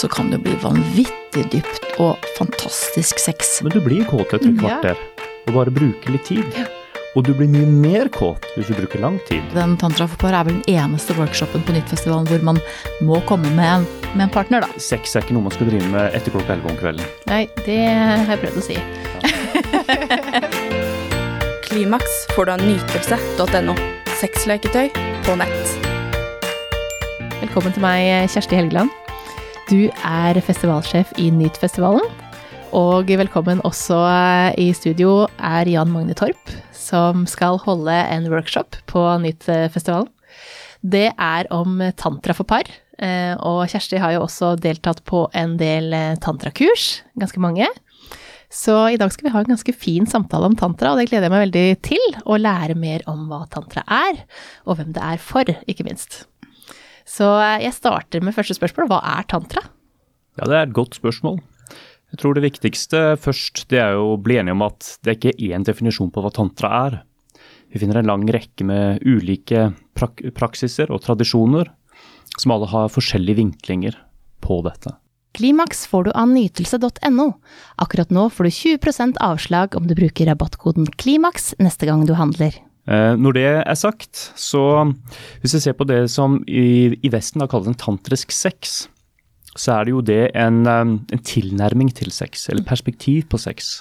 så kan det bli vanvittig dypt og fantastisk sex. Men du blir kåt etter et Ja. kvarter, og bare bruker litt tid. Og du blir mye mer kåt hvis du bruker lang tid. Den tantrafopar er vel den eneste workshopen på Nyttfestivalen hvor man må komme med en, med en partner, da. Sex er ikke noe man skal drive med etter klokka elleve om kvelden. Nei, det har jeg prøvd å si. Klimaks får du av nytelse.no. Sexleketøy på nett. Velkommen til meg, Kjersti Helgeland. Du er festivalsjef i Nytfestivalen. Og velkommen også i studio er Jan Magne Torp, som skal holde en workshop på Nytfestivalen. Det er om tantra for par. eh, Og Kjersti har jo også deltatt på en del eh, tantrakurs, ganske mange. Så i dag skal vi ha en ganske fin samtale om tantra, og det gleder jeg meg veldig til. Å lære mer om hva tantra er, og hvem det er for, ikke minst. Så eh, jeg starter med første spørsmål. Hva er tantra? Ja, det er et godt spørsmål. Jeg tror det viktigste først, det er jo å bli enige om at det er ikke én definisjon på hva tantra er. Vi finner en lang rekke med ulike prak praksiser og tradisjoner, som alle har forskjellige vinklinger på dette. Klimaks får du av nytelse.no. Akkurat nå får du 20% avslag om du bruker rabattkoden KLIMAKS neste gang du handler. Eh, Når det er sagt, så hvis vi ser på det som i, i Vesten da kalles en tantrisk sex, så er det jo det en, eh, en tilnærming til sex, eller perspektiv på sex,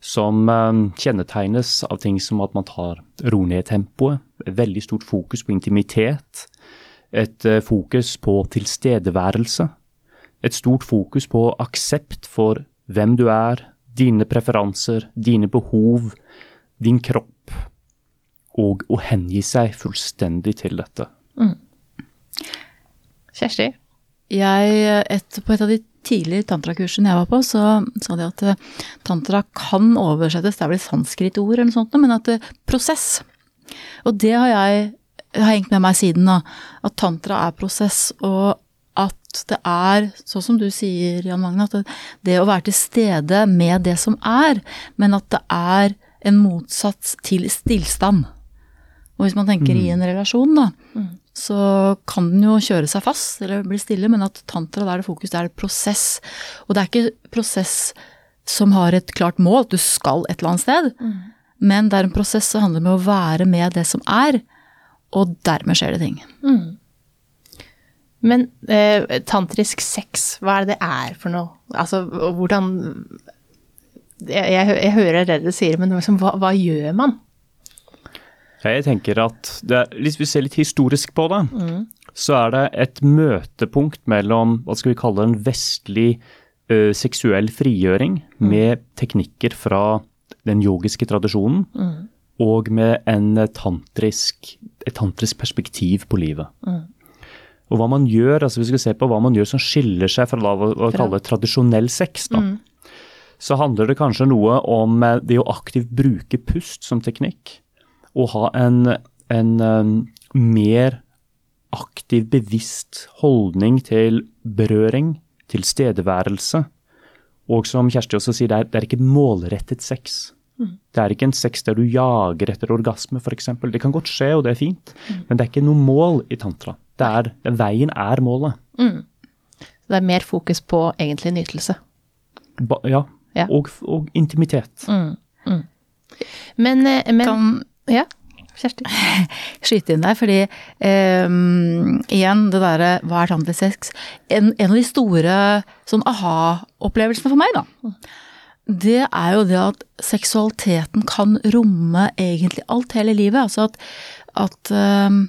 som eh, kjennetegnes av ting som at man tar ro ned tempoet, veldig stort fokus på intimitet, et fokus på tilstedeværelse, et stort fokus på aksept for hvem du er, dine preferanser, dine behov, din kropp, og å hengi seg fullstendig til dette. Kjersti? Jeg, et, på et av de tidligere tantrakursene jeg var på, så sa de at eh, tantra kan oversettes, det er vel et sanskrit-ord eller noe sånt, men at det, prosess. Og det har jeg har hengt med meg siden, da. At tantra er prosess, og at det er, sånn som du sier, Jan Magne, at det, det å være til stede med det som er, men at det er en motsats til stillstand. Og hvis man tenker i en relasjon, da, så kan den jo kjøre seg fast eller bli stille, men at tantra, da er det fokus, det er prosess. Og det er ikke prosess som har et klart mål, at du skal et eller annet sted, men det er en prosess som handler om å være med det som er, og dermed skjer det ting. Men eh, tantrisk sex, hva er det det er for noe? Altså, hvordan jeg, jeg, jeg hører det du sier, men liksom, hva, hva gjør man? Jeg tenker at det, er- Hvis vi ser litt historisk på det, så er det et møtepunkt mellom hva skal vi kalle en vestlig ø, seksuell frigjøring med teknikker fra den yogiske tradisjonen, og med en tantrisk, et tantrisk perspektiv på livet. Og hva man gjør, altså Hvis vi skal se på hva man gjør som skiller seg fra det, hva vi kaller tradisjonell sex. da. Så handler det kanskje noe om eh, det å aktivt bruke pust som teknikk. Og ha en, en um, mer aktiv, bevisst holdning til berøring, tilstedeværelse. Og som Kjersti også sier, det er, det er ikke målrettet sex. Det er ikke en sex der du jager etter orgasme, f.eks. Det kan godt skje, og det er fint, men det er ikke noe mål i tantra. Det er, veien er målet. Det er mer fokus på egentlig nytelse. Ba, ja. Ja. Og, og intimitet. Men, eh, men Kan Ja, Kjersti? skyte inn der, fordi ehm, igjen, det derre hva er tantrisk sex? En, en av de store sånn aha-opplevelsene for meg, da, det er jo det at seksualiteten kan romme egentlig alt hele livet. Altså at, at ehm,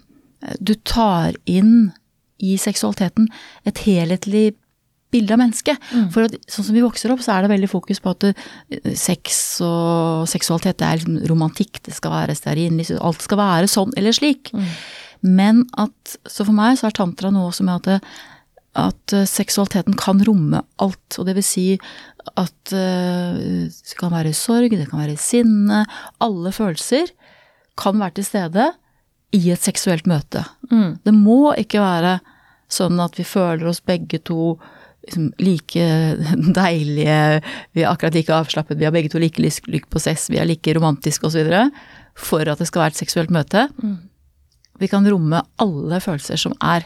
du tar inn i seksualiteten et helhetlig bilde av mennesket. For at, sånn som vi vokser opp, så er det veldig fokus på at eh, sex og seksualitet det er liksom romantikk, det skal være stearinlys, alt skal være sånn eller slik. Men at Så for meg så er tantra noe som er at, at eh, seksualiteten kan romme alt. Og det vil si at eh, det kan være sorg, det kan være sinne. Alle følelser kan være til stede i et seksuelt møte. Det må ikke være sånn at vi føler oss begge to liksom like deilige, vi er akkurat like avslappet, vi har begge to like lyst på sess, vi er like romantiske osv. for at det skal være et seksuelt møte. vi kan romme alle følelser som er.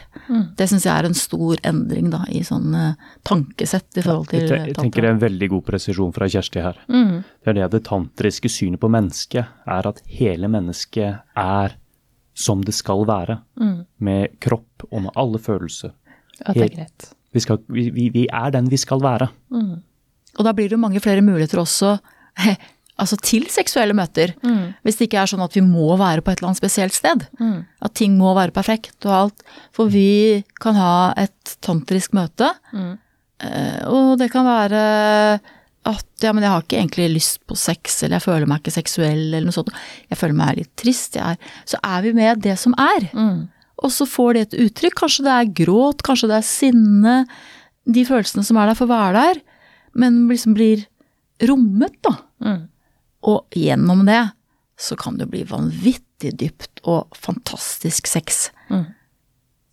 Det syns jeg er en stor endring da, i sånn eh, tankesett i forhold til tantra. jeg tenker det er en veldig god presisjon fra Kjersti her. Det er det at det tantriske synet på mennesket er at hele mennesket er som det skal være. Med kropp og med alle følelser. At det er greit. Vi, skal, vi, vi, er den vi skal være. Og da blir det jo mange flere muligheter også altså til seksuelle møter. Hvis det ikke er sånn at vi må være på et eller annet spesielt sted. At ting må være perfekt og alt. For vi kan ha et tantrisk møte, mm. og det kan være at ja, men jeg har ikke egentlig lyst på sex, eller jeg føler meg ikke seksuell, eller noe sånt. Jeg føler meg litt trist, jeg er Så er vi med det som er. Og så får de et uttrykk. Kanskje det er gråt, kanskje det er sinne. De følelsene som er der, får være der, men liksom blir rommet, da. Og gjennom det så kan det bli vanvittig dypt og fantastisk sex.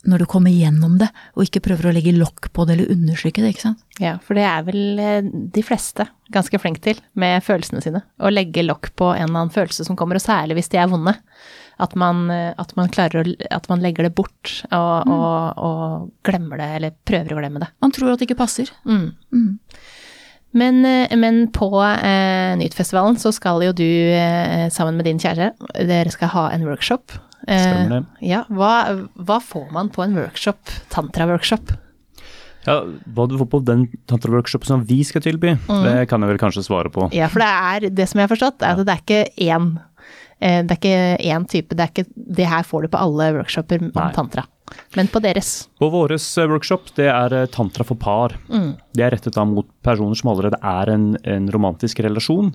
Når du kommer gjennom det, og ikke prøver å legge lokk på det eller undertrykke det, ikke sant. Ja, for det er vel eh, de fleste ganske flinke til med følelsene sine. Å legge lokk på en eller annen følelse som kommer, og særlig hvis de er vonde. At man, eh, at man klarer å At man legger det bort og, og, og glemmer det, eller prøver å glemme det. Man tror at det ikke passer. Mm. Men, eh, men på eh, Nytfestivalen så skal jo du eh, sammen med din kjære, dere skal ha en workshop. Eh, Stemmer det. Ja, hva, hva får man på en workshop, tantra-workshop? Ja, Hva du får på den tantra-workshopen som vi skal tilby, det kan jeg vel kanskje svare på. Ja, for det er det som jeg har forstått, er at det er ikke én det er ikke én type, det er ikke det her får du på alle workshoper om Nei. tantra. Men på deres. På våres workshop det er eh, tantra for par. Det er rettet da mot personer som allerede er en, en romantisk relasjon.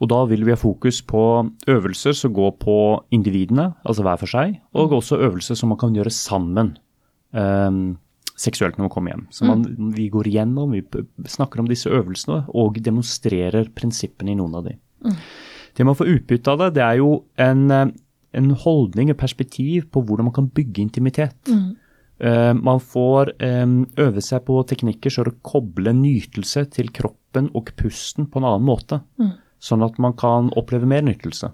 Og da vil vi ha fokus på øvelser som går på individene, altså hver for seg, og også øvelser som man kan gjøre sammen. Um, seksuelt når man kommer hjem. Så man, vi går igjennom, vi snakker om disse øvelsene og demonstrerer prinsippene i noen av de. Det man får utbytte av det, det er jo en, eh, en holdning, et perspektiv på hvordan man kan bygge intimitet. Eh, man får um, øve seg på teknikker så å koble nytelse til kroppen og pusten på en annen måte. Sånn at man kan oppleve mer nytelse.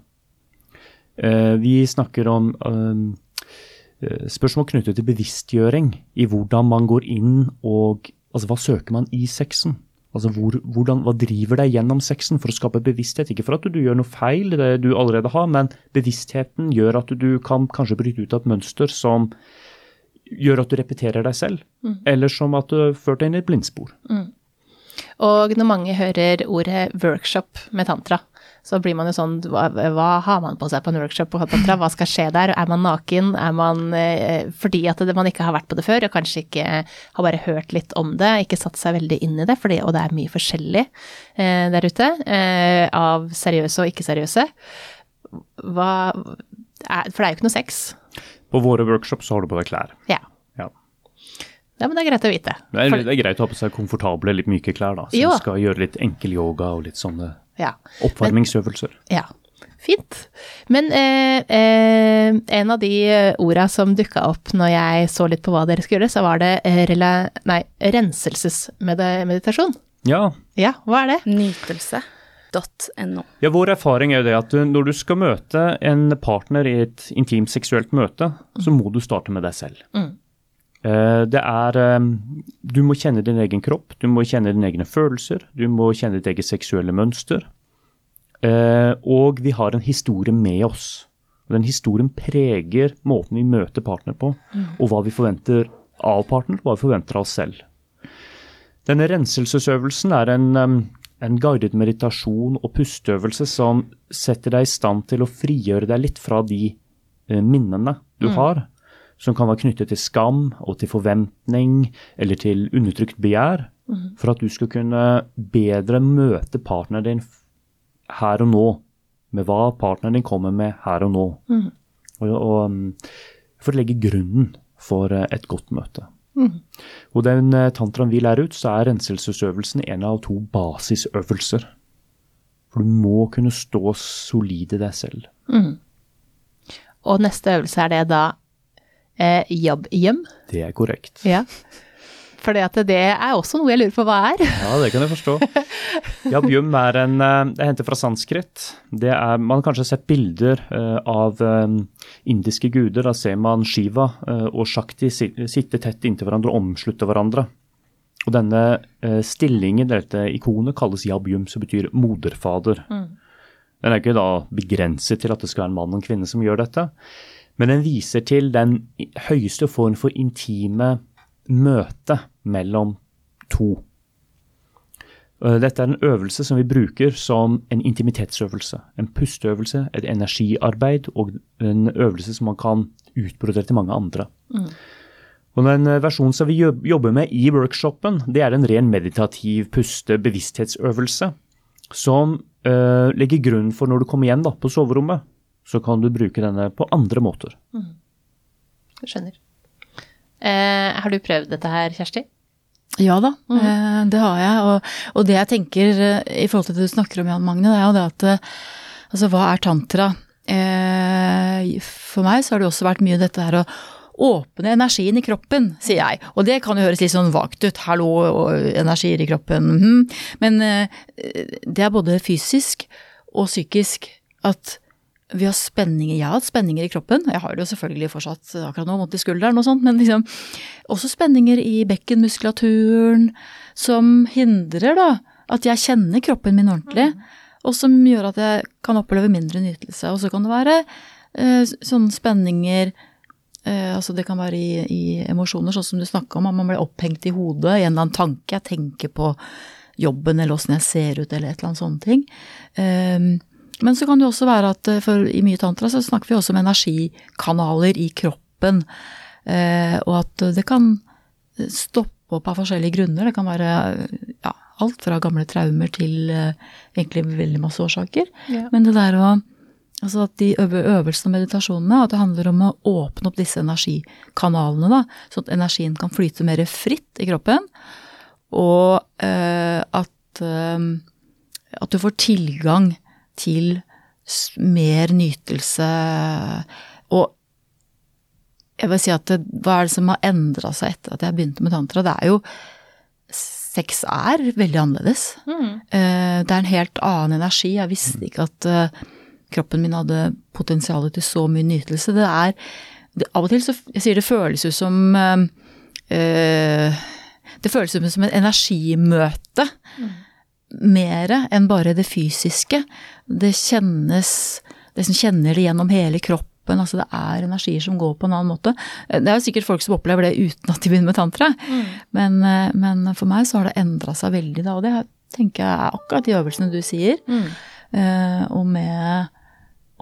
Uh, vi snakker om eh, spørsmål knyttet til bevisstgjøring i hvordan man går inn og Altså hva søker man i sexen? Altså hvor, hvordan, Hva driver deg gjennom sexen for å skape bevissthet? Ikke for at du gjør noe feil, det du allerede har, men bevisstheten gjør at du kan kanskje bryte ut av et mønster som gjør at du repeterer deg selv, eller som at du har ført deg inn i et blindspor. Og når mange hører ordet workshop med tantra, så blir man jo sånn hva, hva har man på seg på en workshop? Hva skal skje der? Er man naken? Er man eh, Fordi at det, man ikke har vært på det før, og kanskje ikke har bare hørt litt om det, ikke satt seg veldig inn i det, fordi, og det er mye forskjellig eh, der ute, eh, av seriøse og ikke-seriøse. Hva er, For det er jo ikke noe sex. På våre workshops så har du på deg klær. Ja. Ja. men det er greit å vite. Det er, det er greit å ha på seg komfortable, litt myke klær, da. Som skal gjøre litt enkel yoga og litt sånne ja. oppvarmingsøvelser. Ja, fint. Men eh, eh, en av de eh, orda som dukka opp når jeg så litt på hva dere skulle gjøre, så var det eh, rela, nei, renselsesmeditasjon. Ja. Ja, hva er det? Nytelse.no. ja, vår erfaring er jo det at du, når du skal møte en partner i et intimt seksuelt møte, så må du starte med deg selv. Eh, Det er eh, Du må kjenne din egen kropp, du må kjenne dine egne følelser, du må kjenne ditt eget seksuelle mønster. Eh, Og vi har en historie med oss. Og Den historien preger måten vi møter partner på, og hva vi forventer av partner, hva vi forventer av oss selv. Denne renselsesøvelsen er en, um, en guidet meditasjon og pusteøvelse som setter deg i stand til å frigjøre deg litt fra de eh, minnene du har, som kan være knyttet til skam og til forventning eller til undertrykt begjær, for at du skal kunne bedre møte partneren din her og nå, med hva partneren din kommer med her og nå. Og, og um, for å legge grunnen for eh, et godt møte. Og den eh, tantraen vi lærer ut, så er renselsesøvelsen en av to basisøvelser. For du må kunne stå solid i deg selv. Og neste øvelse er det da eh, jabb-hjem. Det er korrekt. Ja. For det er også noe jeg lurer på hva er. Ja, det kan jeg forstå. Yabyum er en eh, Det er hentet fra sanskrit. Det er, man har kanskje sett bilder uh, av um, indiske guder. Da ser man Shiva og Shakti sitte tett inntil hverandre og omslutte hverandre. Og denne stillingen, dette ikonet, kalles Yabyum, som betyr moderfader. Mm. Den er ikke da begrenset til at det skal være en mann og en kvinne som gjør dette, men den viser til den høyeste form for intime møte mellom to. Eh, dette er en øvelse som vi bruker som en intimitetsøvelse. En pusteøvelse, et energiarbeid og en øvelse som man kan utbrodere til mange andre. Mm. Og Den eh, versjonen som vi jobber med i workshopen, det er en ren meditativ puste-bevissthetsøvelse som uh, legger grunn for når du kommer igjen da, på soverommet, så kan du bruke denne på andre måter. Mm. Jeg skjønner. Eh, har du prøvd dette her, Kjersti? Ja da, mm. eh, det har jeg. Og, og, det jeg tenker eh, i forhold til det du snakker om, Jan Magne, det er jo det at eh, altså hva er tantra? Eh, for meg så har det også vært mye dette her å åpne energien i kroppen, sier jeg. Og det kan jo høres litt sånn vagt ut, hallo, energier i kroppen. Mm. Men eh, det er både fysisk og psykisk at vi har spenninger. Jeg har hatt spenninger i kroppen. Jeg har det jo selvfølgelig fortsatt akkurat nå, vondt i skulderen og sånt, men liksom også spenninger i bekkenmuskulaturen som hindrer da at jeg kjenner kroppen min ordentlig, og som gjør at jeg kan oppleve mindre nytelse. Og så kan det være eh, sånne spenninger eh, altså Det kan være i, i emosjoner, sånn som du snakka om, at man blir opphengt i hodet i en eller annen tanke. Jeg tenker på jobben eller åssen jeg ser ut eller et eller annet sånne ting. Eh, men så kan det også være at eh, for i mye tantra så snakker vi også om energikanaler i kroppen. Eh, og at det kan stoppe opp av forskjellige grunner. Det kan være ja, alt fra gamle traumer til eh, egentlig veldig masse årsaker. Ja. Men det der å Altså at de øvelsene og meditasjonene, at det handler om å åpne opp disse energikanalene, da, sånn at energien kan flyte mer fritt i kroppen. Og eh, at, eh, at du får tilgang til mer nytelse. Og jeg vil si at det, hva er det som har endra seg etter at jeg begynte med tantra? Det er jo Sex er veldig annerledes. Mm. Eh, det er en helt annen energi. Jeg visste ikke at eh, kroppen min hadde potensial til så mye nytelse. Det er det, Av og til så Jeg sier det føles ut som øh, Det føles ut som et energimøte. Mm mer enn bare det fysiske. Det kjennes Det som kjenner det gjennom hele kroppen. Altså det er energier som går på en annen måte. Det er jo sikkert folk som opplever det uten at de begynner med tantra. Mm. Men, eh, men, for meg så har det endra seg veldig da, og det tenker jeg er akkurat de øvelsene du sier. Mm. Eh, og med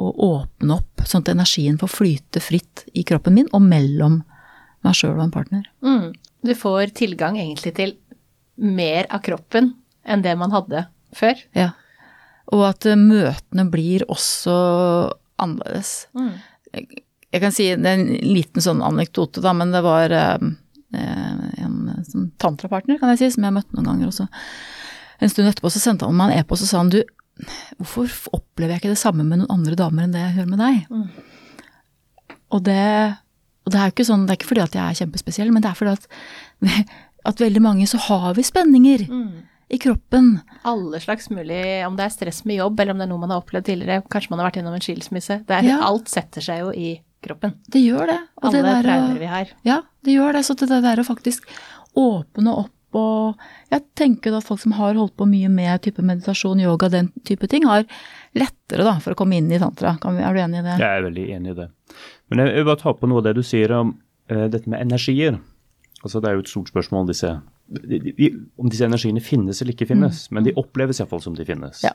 å åpne opp sånn at energien får flyte fritt i kroppen min og mellom meg sjøl og en partner. Mm. Du får tilgang egentlig til mer av kroppen enn det man hadde før. Ja. Og at eh, møtene blir også annerledes. Mm. Jeg, jeg, kan si det er en liten sånn anekdote, da, men det var eh, eh en sånn tantrapartner, kan jeg si, som jeg møtte noen ganger også. En stund etterpå så sendte han meg en e-post og sa han du, hvorfor opplever jeg ikke det samme med noen andre damer enn det jeg gjør med deg? Mm. Og, det, og det er jo ikke sånn, det er ikke fordi at jeg er kjempespesiell, men det er fordi at, at veldig mange så har vi spenninger. Mm i kroppen. Alle slags mulig, om det er stress med jobb eller om det er noe man har opplevd tidligere, kanskje man har vært gjennom en skilsmisse. Er, ja. Alt setter seg jo i kroppen. Det gjør det. Og Alle det traumer vi har. Ja, det gjør det. Så det der å faktisk åpne opp og Jeg tenker at folk som har holdt på mye med type meditasjon, yoga, den type ting, har lettere da, for å komme inn i tantra. Er du enig i det? Jeg er veldig enig i det. Men jeg vil bare ta på noe av det du sier om uh, dette med energier. Altså, det er jo et stort spørsmål om disse om disse energiene finnes eller ikke finnes, mm. men de oppleves iallfall som de finnes. Ja.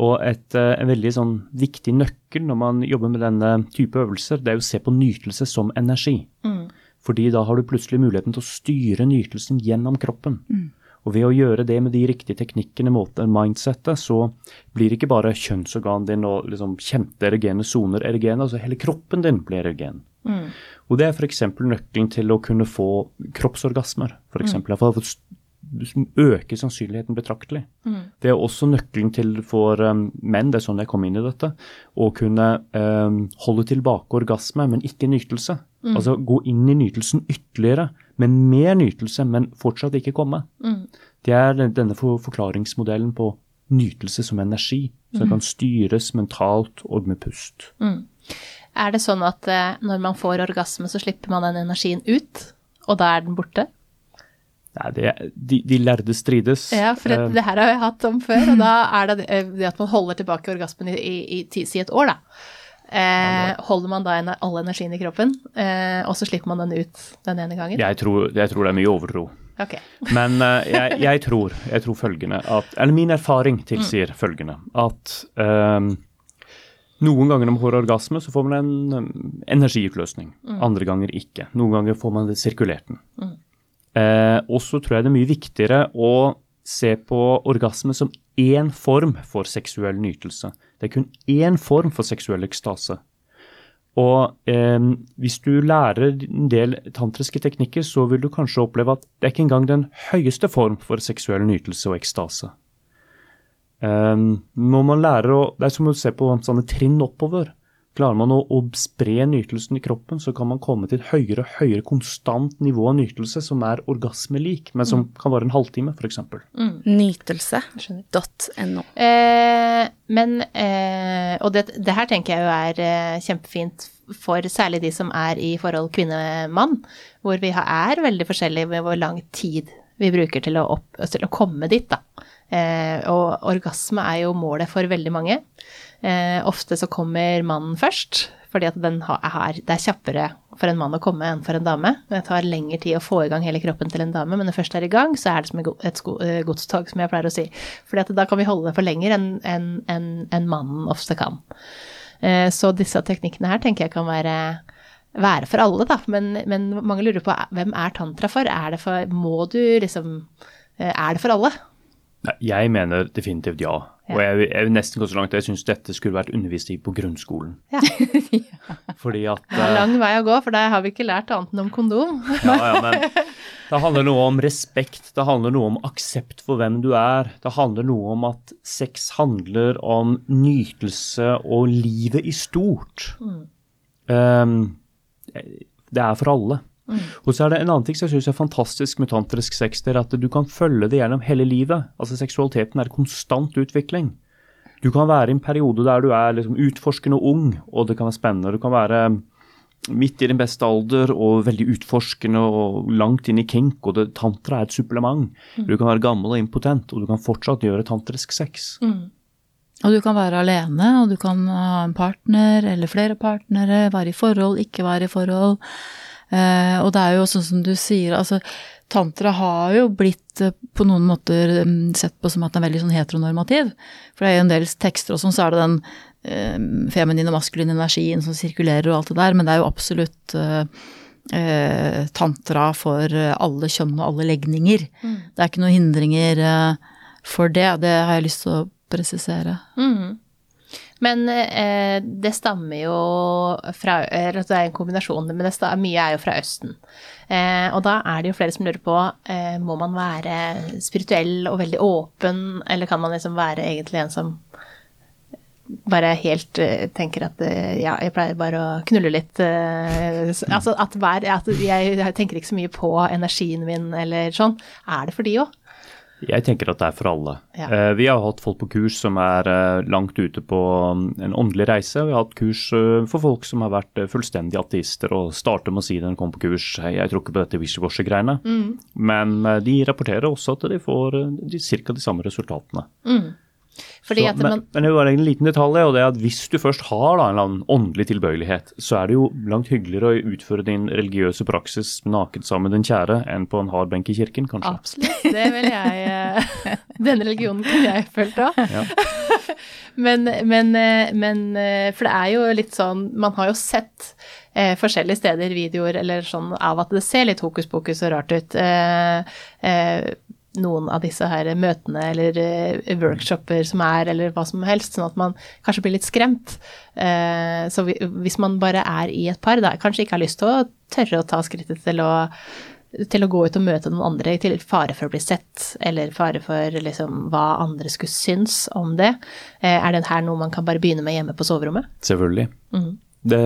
Og et, eh, en veldig sånn viktig nøkkel når man jobber med denne type øvelser, det er å se på nytelse som energi. Mm. Fordi da har du plutselig muligheten til å styre nytelsen gjennom kroppen. Mm. Og ved å gjøre det med de riktige teknikkene, måten, mindsettet, så blir ikke bare kjønnsorganet din og liksom kjente erogene soner erogene, altså hele kroppen din blir erogen. Mm. Og det er f.eks. nøkkelen til å kunne få kroppsorgasmer. For eksempel. Mm. For øker sannsynligheten betraktelig. Det er også nøkkelen til for um, menn, det er sånn jeg kom inn i dette, å kunne um, holde tilbake orgasme, men ikke nytelse. Altså gå inn i nytelsen ytterligere, men mer nytelse, men fortsatt ikke komme. Det er denne for forklaringsmodellen på nytelse som energi, som kan styres mentalt og med pust. Er det sånn at eh, når man får orgasme, så slipper man den energien ut, og da er den borte? Nei, det, de, de lærde strides. Ja, for det, Eh, det her har jeg hatt om før, og da er det eh, det at man holder tilbake orgasmen i, i, i si et år, da. Eh, holder man da en, all energien i kroppen, eh, og så slipper man den ut den ene gangen? jeg, tror, jeg tror det er mye overtro. Ok. Men eh, jeg, jeg, tror, jeg tror følgende at Eller min erfaring tilsier følgende at eh, noen ganger når man får orgasme, så får man en energiutløsning. energiutløsning. Andre ganger ikke. Noen ganger får man det sirkulert den. Eh, og så tror jeg det er mye viktigere å se på orgasme som én form for seksuell nytelse. Det er kun én form for seksuell ekstase. Og eh, hvis du lærer en del tantriske teknikker, så vil du kanskje oppleve at det er ikke engang den høyeste form for seksuell nytelse og ekstase. Eh, når man lærer å, Det er som å se på sånne trinn oppover. Klarer man å, å spre nytelsen i kroppen, så kan man komme til et høyere og høyere konstant nivå av nytelse som er orgasmelik, men som kan vare en halvtime, f.eks. Nytelse.no. Eh, men, eh, og det, det her tenker jeg jo er eh, kjempefint for særlig de som er i forhold kvinne-mann, hvor vi er veldig forskjellige med hvor lang tid vi bruker til å, opp, til å komme dit, da. Eh, og orgasme er jo målet for veldig mange. Eh, ofte så kommer mannen først, fordi at har, det er kjappere for en mann å komme enn for en dame. Det tar lengre tid å få i gang hele kroppen til en dame, men når det først er i gang, så er det som et eh, godstog, som jeg pleier å si. Fordi da kan vi holde det for lenger enn en, en, en mannen ofte kan. Så disse teknikkene her tenker jeg kan være, være for alle, da. Men, men mange lurer på hvem er tantra for? Er det for Må du liksom Er det for alle? Nei, Jeg mener definitivt ja. Og jeg, jeg vil nesten gå så langt at jeg syns dette skulle vært undervist i på grunnskolen. Ja. Fordi at Det er eh, lang vei å gå, for der har vi ikke lært annet enn om kondom. Ja, ja, men det handler noe om respekt, det handler noe om aksept for hvem du er. Det handler noe om at sex handler om nytelse og livet i stort. Um, det er for alle. Og så er det en annen ting som jeg syns er fantastisk med tantrisk sex, det er at du kan følge det gjennom hele livet. Altså seksualiteten er konstant utvikling. Du kan være i en periode der du er liksom utforskende og ung, og det kan være spennende. Du kan være midt i din beste alder og veldig utforskende og langt inn i kink, og det, tantra er et supplement. Du kan være gammel og impotent, og du kan fortsatt gjøre tantrisk sex. Og du kan være alene, og du kan ha en partner eller flere partnere, være i forhold, ikke være i forhold. Eh, og det er jo sånn som du sier, altså tantra har jo blitt eh, på noen måter mm, sett på som at den er veldig sånn heteronormativ. For det er jo en del tekster og sånn, så er det den eh, feminine og maskuline energien som sirkulerer og alt det der, men det er jo absolutt eh, eh, tantra for alle kjønn og alle legninger. Det er ikke noen hindringer for det, det har jeg lyst til å presisere. Mhm. Men eh, det stammer jo fra Det er en kombinasjon, men stammer, mye er jo fra Østen. Eh, og da er det jo flere som lurer på eh, må man være spirituell og veldig åpen, eller kan man liksom være egentlig en som bare helt eh, tenker at eh, ja, jeg pleier bare å knulle litt. eh, altså at, hver, at jeg, jeg tenker ikke så mye på energien min eller sånn. Er det for de òg? Jeg tenker at det er for alle. Ja. Uh, vi har hatt folk på kurs som er uh, langt ute på um, en åndelig reise. Vi har hatt kurs uh, for folk som har vært fullstendig ateister og starter med å si når de kommer på kurs hey, jeg tror ikke på dette wishy-washy-greiene. Men eh, de rapporterer også at de får de, ca. de samme resultatene. Fordi Så, at men, man men det var en liten detalj, og det er at hvis du først har da, en eller annen åndelig tilbøyelighet, så er det jo langt hyggeligere å utføre din religiøse praksis naken sammen med den kjære enn på en hard benk i kirken, kanskje. Absolutt, det vil jeg eh, Denne religionen kunne jeg følt òg. Ja. men, men, eh, men eh, For det er jo litt sånn Man har jo sett eh, forskjellige steder videoer eller sånn av at det ser litt hokus pokus og rart ut. Eh, eh, noen av disse her møtene eller eh, workshoper som er, eller hva som helst, sånn at man kanskje blir litt skremt. Eh, så vi, hvis man bare er i et par, da kanskje ikke har lyst til å tørre å ta skrittet til å til å gå ut og møte noen andre til fare for å bli sett, eller fare for liksom, hva andre skulle synes om det. Eh, er det her noe man kan bare begynne med hjemme på soverommet? Selvfølgelig. Det,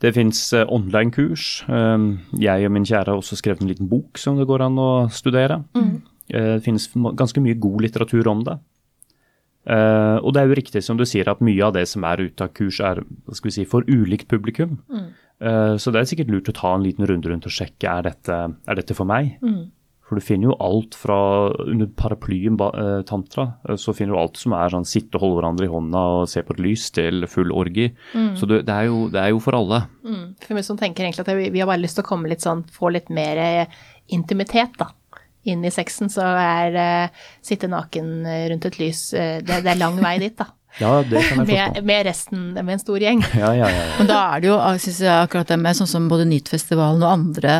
det fins online-kurs. Jeg og min kjære har også skrevet en liten bok som det går an å studere. Eh, Det finnes ganske mye god litteratur om det. Eh, og det er jo riktig som du sier at mye av det som er ute av kurs er hva skal vi si, for ulikt publikum. Eh, så det er sikkert lurt å ta en liten runde rundt og sjekke er dette, er dette for meg. For du finner jo alt fra under paraplyen eh, tantra, eh, så finner du alt som er sånn sitte og holde hverandre i hånda og se på et lys til full orgi. Så det, det, er jo, det er jo for alle. Mm. For meg som tenker egentlig at vi, vi har bare lyst til å komme litt sånn, få litt mer eh, intimitet, da. Inn i sexen, så er eh, sitte naken eh, rundt et lys, eh, det, det er lang vei dit, da. Ja, det kan jeg Med, forstå. med resten, med en stor gjeng. Ja, ja, ja. ja. Men da er det jo, synes jeg, akkurat det med sånn som både Nytfestivalen og andre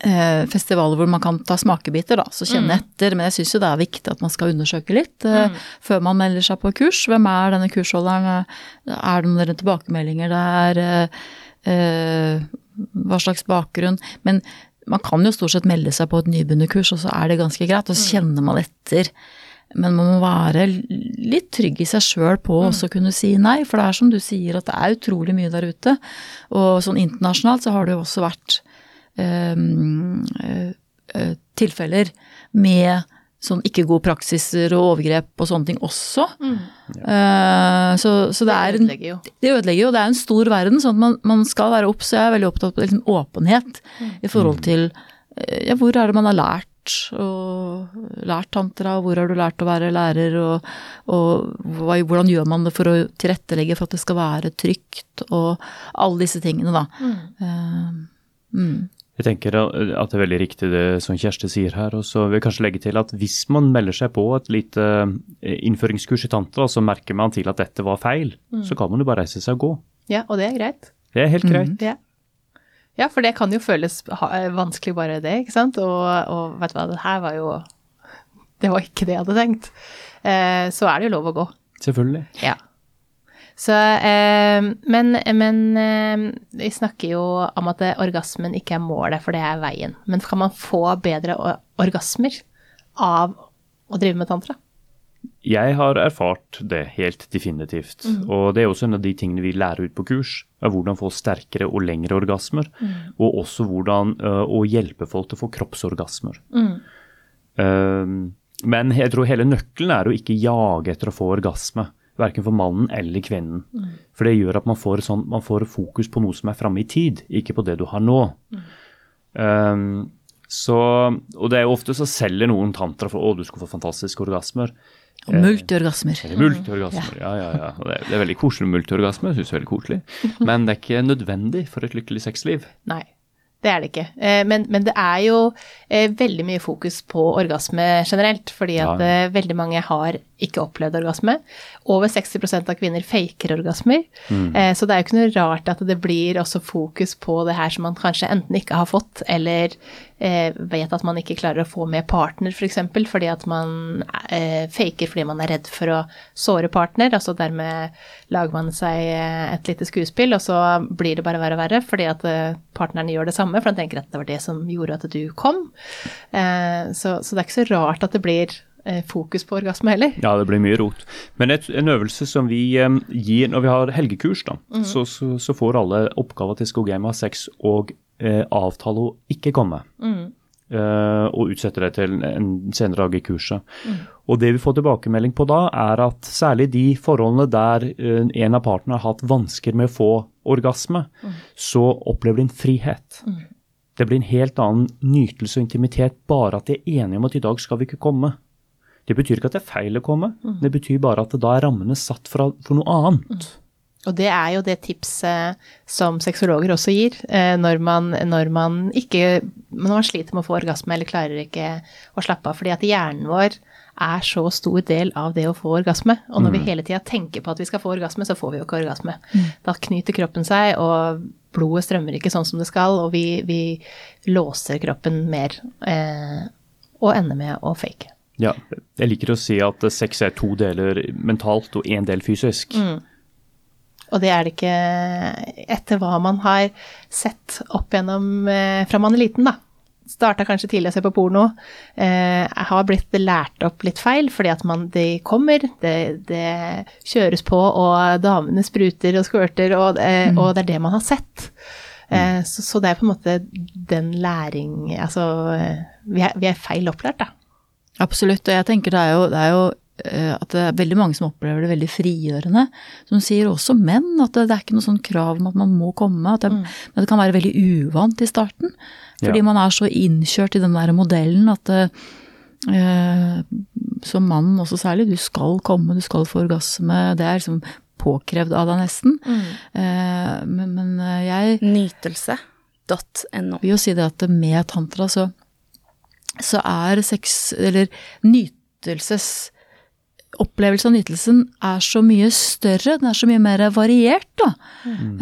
eh, festivaler hvor man kan ta smakebiter, da, så kjenne etter. Men jeg syns jo det er viktig at man skal undersøke litt eh, før man melder seg på kurs. Hvem er denne kursholderen? Er det noen tilbakemeldinger der? Eh, eh, hva slags bakgrunn? Men man kan jo stort sett melde seg på et nybegynnerkurs, og så er det ganske greit. Og så kjenner man etter. Men man må være litt trygg i seg sjøl på å også kunne si nei, for det er som du sier at det er utrolig mye der ute. Og sånn internasjonalt så har det jo også vært øh, eh, tilfeller med sånn ikke gode praksiser og overgrep og sånne ting også. Eh, så, så det er en, ødelegger jo. det ødelegger jo. Det er en stor verden, sånn at man, man skal være obs. Jeg er veldig opptatt av liksom, åpenhet i forhold til eh, ja, hvor er det man har lært og lært tantra, og hvor har du lært å være lærer, og, og hva, hvordan gjør man det for å tilrettelegge for at det skal være trygt, og alle disse tingene, da. Eh, mm. Jeg tenker at det er veldig riktig det som Kjersti sier her. og så vil jeg kanskje legge til at Hvis man melder seg på et lite eh, innføringskurs i tantra, så merker man til at dette var feil, så kan man jo bare reise seg og gå. Ja, og det er greit. Det er helt greit. Ja. ja, for det kan jo føles vanskelig bare det, ikke sant? Og, og vet du hva, det her var jo Det var ikke det jeg hadde tenkt. Eh, så er det jo lov å gå. Selvfølgelig. Ja. Så, eh, men men eh, vi snakker jo om at orgasmen ikke er målet, for det er veien. Men kan man få bedre orgasmer av å drive med tantra? Jeg har erfart det helt definitivt. Og det er også en av de tingene vi lærer ut på kurs. er Hvordan få sterkere og lengre orgasmer. Og også hvordan uh, å hjelpe folk til å få kroppsorgasmer. Um, men jeg tror hele nøkkelen er å ikke jage etter å få orgasme. Verken for mannen eller kvinnen. For det gjør at man får, sånn, man får fokus på noe som er framme i tid, ikke på det du har nå. Um, så, og det er jo ofte så selger noen tantra for å du skal få fantastiske orgasmer. Og multiorgasmer. Eh, multiorgasmer, ja, ja, ja. Det er, det er veldig koselig med multiorgasmer, jeg synes det er veldig koselig. Men det er ikke nødvendig for et lykkelig sexliv. Nei, det er det ikke. Eh, Men, men det er jo eh, veldig mye fokus på orgasme generelt, fordi at Ja. eh, veldig mange har ikke opplevd orgasme. Over 60% av kvinner faker orgasmer. Eh, Så det er jo ikke noe rart at det blir også fokus på det her som man kanskje enten ikke har fått, eller eh, vet at man ikke klarer å få med partner, f.eks. For eksempel, fordi at man eh, faker fordi man er redd for å såre partner. altså Dermed lager man seg eh, et lite skuespill, og så blir det bare verre og verre fordi at eh, partneren gjør det samme, for han tenker at det var det som gjorde at du kom. Eh, så, så det er ikke så rart at det blir fokus på orgasme heller. Ja, det blir mye rot. Men et, en øvelse som vi eh, gir når vi har helgekurs, da, så, så, så får alle oppgaver til Skogheim av ha sex og eh, avtale å ikke komme. Eh, og utsette det til en senere dag i kurset. Og det vi får tilbakemelding på da, er at særlig de forholdene der uh, en av partene har hatt vansker med å få orgasme, så opplever de en frihet. Det blir en helt annen nytelse og intimitet bare at de er enige om at i dag skal vi ikke komme. Det betyr ikke at det er feil å komme, det betyr bare at da er rammene satt for, for noe annet. Og det er jo det tipset som sexologer også gir, eh, når man, når man ikke Når man sliter med å få orgasme eller klarer ikke å slappe av. Fordi at hjernen vår er så stor del av det å få orgasme. Og når vi hele tida tenker på at vi skal få orgasme, så får vi jo ikke orgasme. Da knyter kroppen seg, og blodet strømmer ikke sånn som det skal, og vi, vi låser kroppen mer. Eh, og ender med å fake. Ja, jeg liker å si at sex er to deler mentalt og én del fysisk. Og det er det ikke etter hva man har sett opp gjennom eh, fra man er liten, da. starta kanskje tidlig å se på porno, eh, har blitt lært opp litt feil, fordi at man, de kommer, det, det kjøres på, og damene spruter og skvørter, og, eh, og det er det man har sett. Eh, så, så det er på en måte den læring Altså, eh, vi er, vi er feil opplært, da. Absolutt, og jeg tenker det er jo, det er jo eh, at det er veldig mange som opplever det veldig frigjørende. Som sier også menn, at det, det er ikke noe sånn krav om at man må komme. At det, Men det kan være veldig uvant i starten. Fordi Ja. man er så innkjørt i den der modellen at eh, som mann også særlig, du skal komme, du skal få orgasme. Det er liksom påkrevd av deg nesten. Eh, men, men eh, jeg Nytelse.no. vil jo si det at med tantra så, så er sex, eller nytelses Opplevelse av nytelsen er så mye større, den er så mye mer variert, da.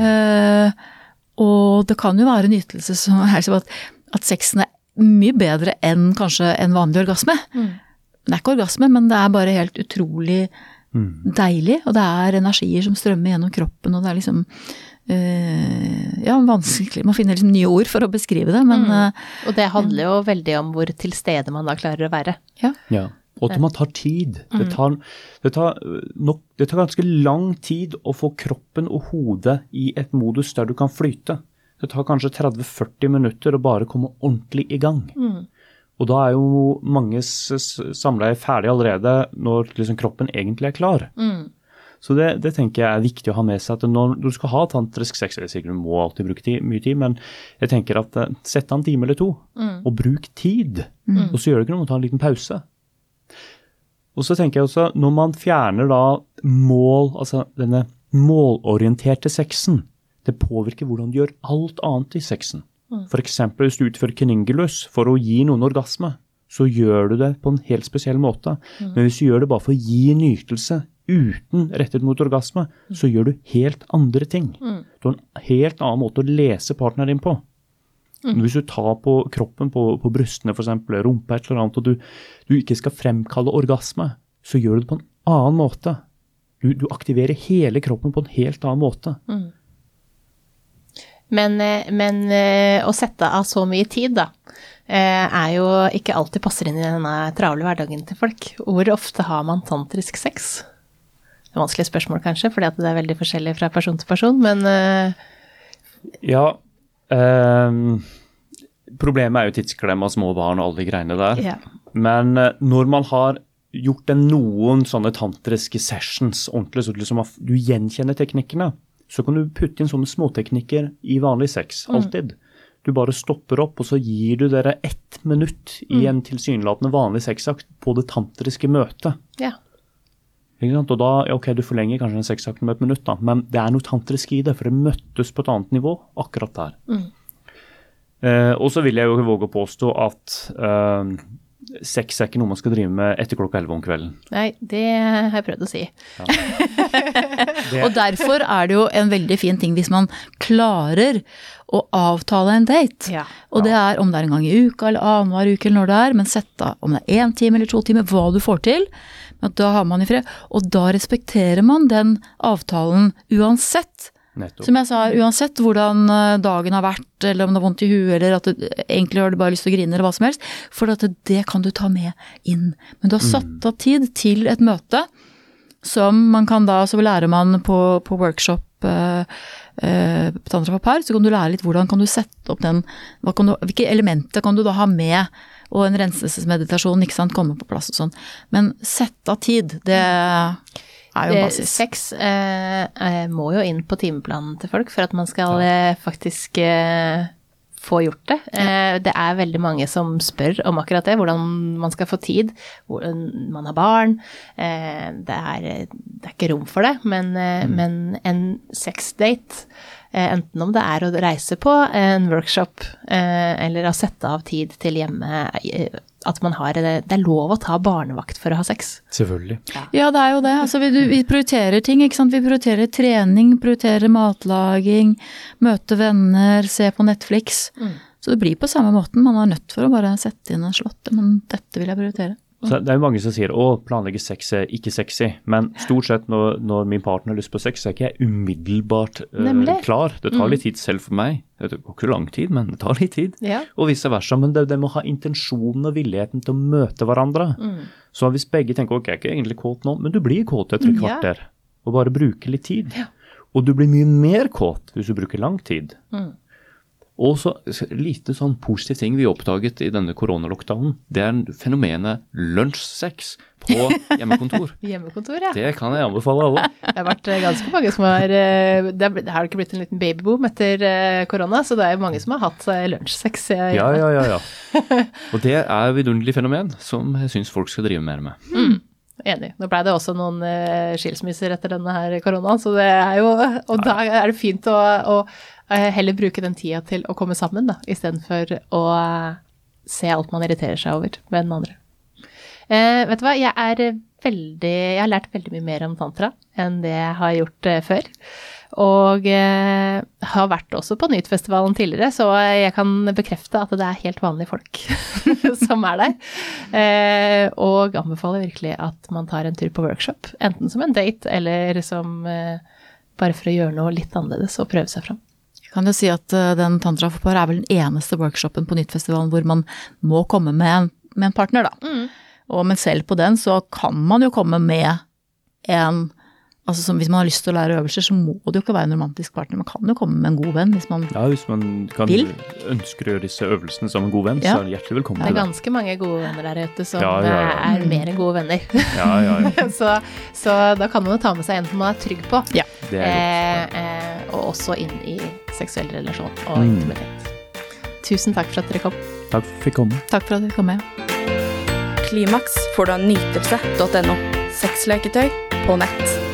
Eh, og det kan jo være nytelse som er som at, at sexen er mye bedre enn kanskje en vanlig orgasme. Det er ikke orgasme, men det er bare helt utrolig deilig, og det er energier som strømmer gjennom kroppen, og det er liksom eh, ja, vanskelig. Man finner liksom nye ord for å beskrive det, men mm. Og det handler jo veldig om hvor til stede man da klarer å være. ja. Ja. Og at man tar tid. Det tar, det, tar nok, det tar ganske lang tid å få kroppen og hodet i et modus der du kan flyte. Det tar kanskje 30-40 minutter å bare komme ordentlig i gang. Og da er jo manges s- samleie ferdig allerede når liksom kroppen egentlig er klar. Så det, det tenker jeg er viktig å ha med seg. at Når du skal ha tantrisk sex, eller sikkert du må alltid bruke tid, mye tid, men jeg tenker at eh, sett av en time eller to, og bruk tid. Og så gjør det ikke noe å ta en liten pause. Og så tenker jeg også, når man fjerner da mål, altså denne målorienterte sexen, det påvirker hvordan du gjør alt annet i sexen. For eksempel hvis du utfører kningelus for å gi noen orgasme, så gjør du det på en helt spesiell måte. Men hvis du gjør det bare for å gi nytelse uten rettet mot orgasme, så gjør du helt andre ting. Du har en helt annen måte å lese partneren din på. Hvis du tar på kroppen, på, på brystene f.eks., rumpa et eller annet, og du, du ikke skal fremkalle orgasme, så gjør du det på en annen måte. Du, du aktiverer hele kroppen på en helt annen måte. Men, eh, men eh, å sette av så mye tid, da, eh, er jo ikke alltid passer inn i denne travle hverdagen til folk. Hvor ofte har man tantrisk sex? Det er vanskelig spørsmål, kanskje, fordi det er veldig forskjellig fra person til person, men eh, Ja, Um, problemet er jo tidsklemma, små barn og alle de greiene der. ja. Men eh, når man har gjort en noen sånne tantriske sessions ordentlig, så liksom du gjenkjenner teknikkene, så kan du putte inn sånne småteknikker i vanlig sex, alltid. Du bare stopper opp, og så gir du dere ett minutt i en tilsynelatende vanlig sexakt på det tantriske møtet. ja. Ikke sant? Og da, ok, Du forlenger kanskje den sexakten med et minutt, da, men det er noe tantrisk i det, for det møttes på et annet nivå akkurat der. Eh, og så vil jeg jo våge å påstå at eh, sex er ikke noe man skal drive med etter klokka 11 om kvelden. Nei, det har jeg prøvd å si. Og derfor er det jo en veldig fin ting hvis man klarer å avtale en date. Ja. Og det er om det er en gang i uka eller annenhver uke eller når det er, men sett da om det er én time eller to timer, hva du får til. Men da har man i fred. Og da respekterer man den avtalen uansett. Nettopp. Som jeg sa, uansett hvordan eh, dagen har vært, eller om det er vondt i huet, eller at du egentlig har du bare lyst til å grine, eller hva som helst. For at det kan du ta med inn. Men du har satt av tid til et møte som man kan da, så lærer man på, på workshop eh, eh, på Tantra så kan du lære litt hvordan kan du sette opp den du, Hvilke elementer kan du da ha med, og en renselsesmeditasjon, ikke sant, komme på plass og sånn. Men sett av tid, det er jo basis. Sex eh, eh, må jo inn på timeplanen til folk for at man skal eh, faktisk eh, få gjort det. Eh, det er veldig mange som spør om akkurat det, hvordan man skal få tid. Hvordan man har barn. Eh, det, er, det er ikke rom for det, men, eh, men en sexdate Enten om det er å reise på en workshop eh, eller å sette av tid til hjemme, eh, at man har det, det er lov å ta barnevakt for å ha sex. Selvfølgelig. Ja, det er jo det. Altså, vi, vi prioriterer ting, ikke sant. Vi prioriterer trening, prioriterer matlaging, møte venner, se på Netflix. Så det blir på samme måten. Man er nødt for å bare sette inn en slått. Men dette vil jeg prioritere. Så det er jo mange som sier å, planlegge sex er ikke sexy. Men stort sett når, når min partner har lyst på sex, så er ikke jeg umiddelbart uh, klar. Det tar litt tid selv for meg. Det går ikke lang tid, men det tar litt tid. Ja. Og vice versa. Men det, det må ha intensjonen og villigheten til å møte hverandre. Så hvis begge tenker ok, jeg er ikke egentlig kåt nå, men du blir kåt etter et Ja. kvarter. Og bare bruker litt tid. Og du blir mye mer kåt hvis du bruker lang tid. Og så lite sånn positiv ting vi oppdaget i denne koronalockdownen. Det er fenomenet lunsjsex på hjemmekontor. Hjemmekontor, ja. Det kan jeg anbefale alle. Det har vært eh, ganske mange som har eh, Det det har ikke blitt en liten babyboom etter eh, korona, så det er jo mange som har hatt lunsjsex. Ja, ja, ja. ja. Og det er vidunderlig fenomen som jeg syns folk skal drive mer med. Enig. Nå blei det også noen skilsmisser etter denne her koronaen, så det er jo Og da er det fint å, å heller bruke den tida til å komme sammen, da, istedenfor å eh, se alt man irriterer seg over med den andre. Eh, vet du hva, jeg er veldig Jeg har lært veldig mye mer om tantra enn det jeg har gjort eh, før. Og eh, har vært også på Nytfestivalen tidligere, så jeg kan bekrefte at det er helt vanlige folk som er der. Eh, og anbefaler virkelig at man tar en tur på workshop, enten som en date eller som eh, bare for å gjøre noe litt annerledes og prøve seg fram. Kan jo si at eh, den Tantra for par er vel den eneste workshopen på Nyttfestivalen hvor man må komme med en, med en partner, da. Og, men selv på den så kan man jo komme med en Altså som Hvis man har lyst til å lære øvelser, så må det jo ikke være en romantisk partner. Man kan jo komme med en god venn hvis man vil. Ja, Hvis man kan Vil? ønsker å gjøre disse øvelsene som en god venn, Ja. så er det hjertelig velkommen Det er ganske mange gode venner der ute som Ja, ja, ja. eh, er mer enn gode venner. Ja, ja, ja. så, så da kan man jo ta med seg en som man er trygg på. Ja. Det er godt. Eh, eh, og også inn i seksuell relasjon og Mm. intimitet. Tusen takk for at dere kom. Takk for at jeg fikk komme. Takk for at dere kom med. Klimaks får du av nytelse.no. Sexleketøy på nett.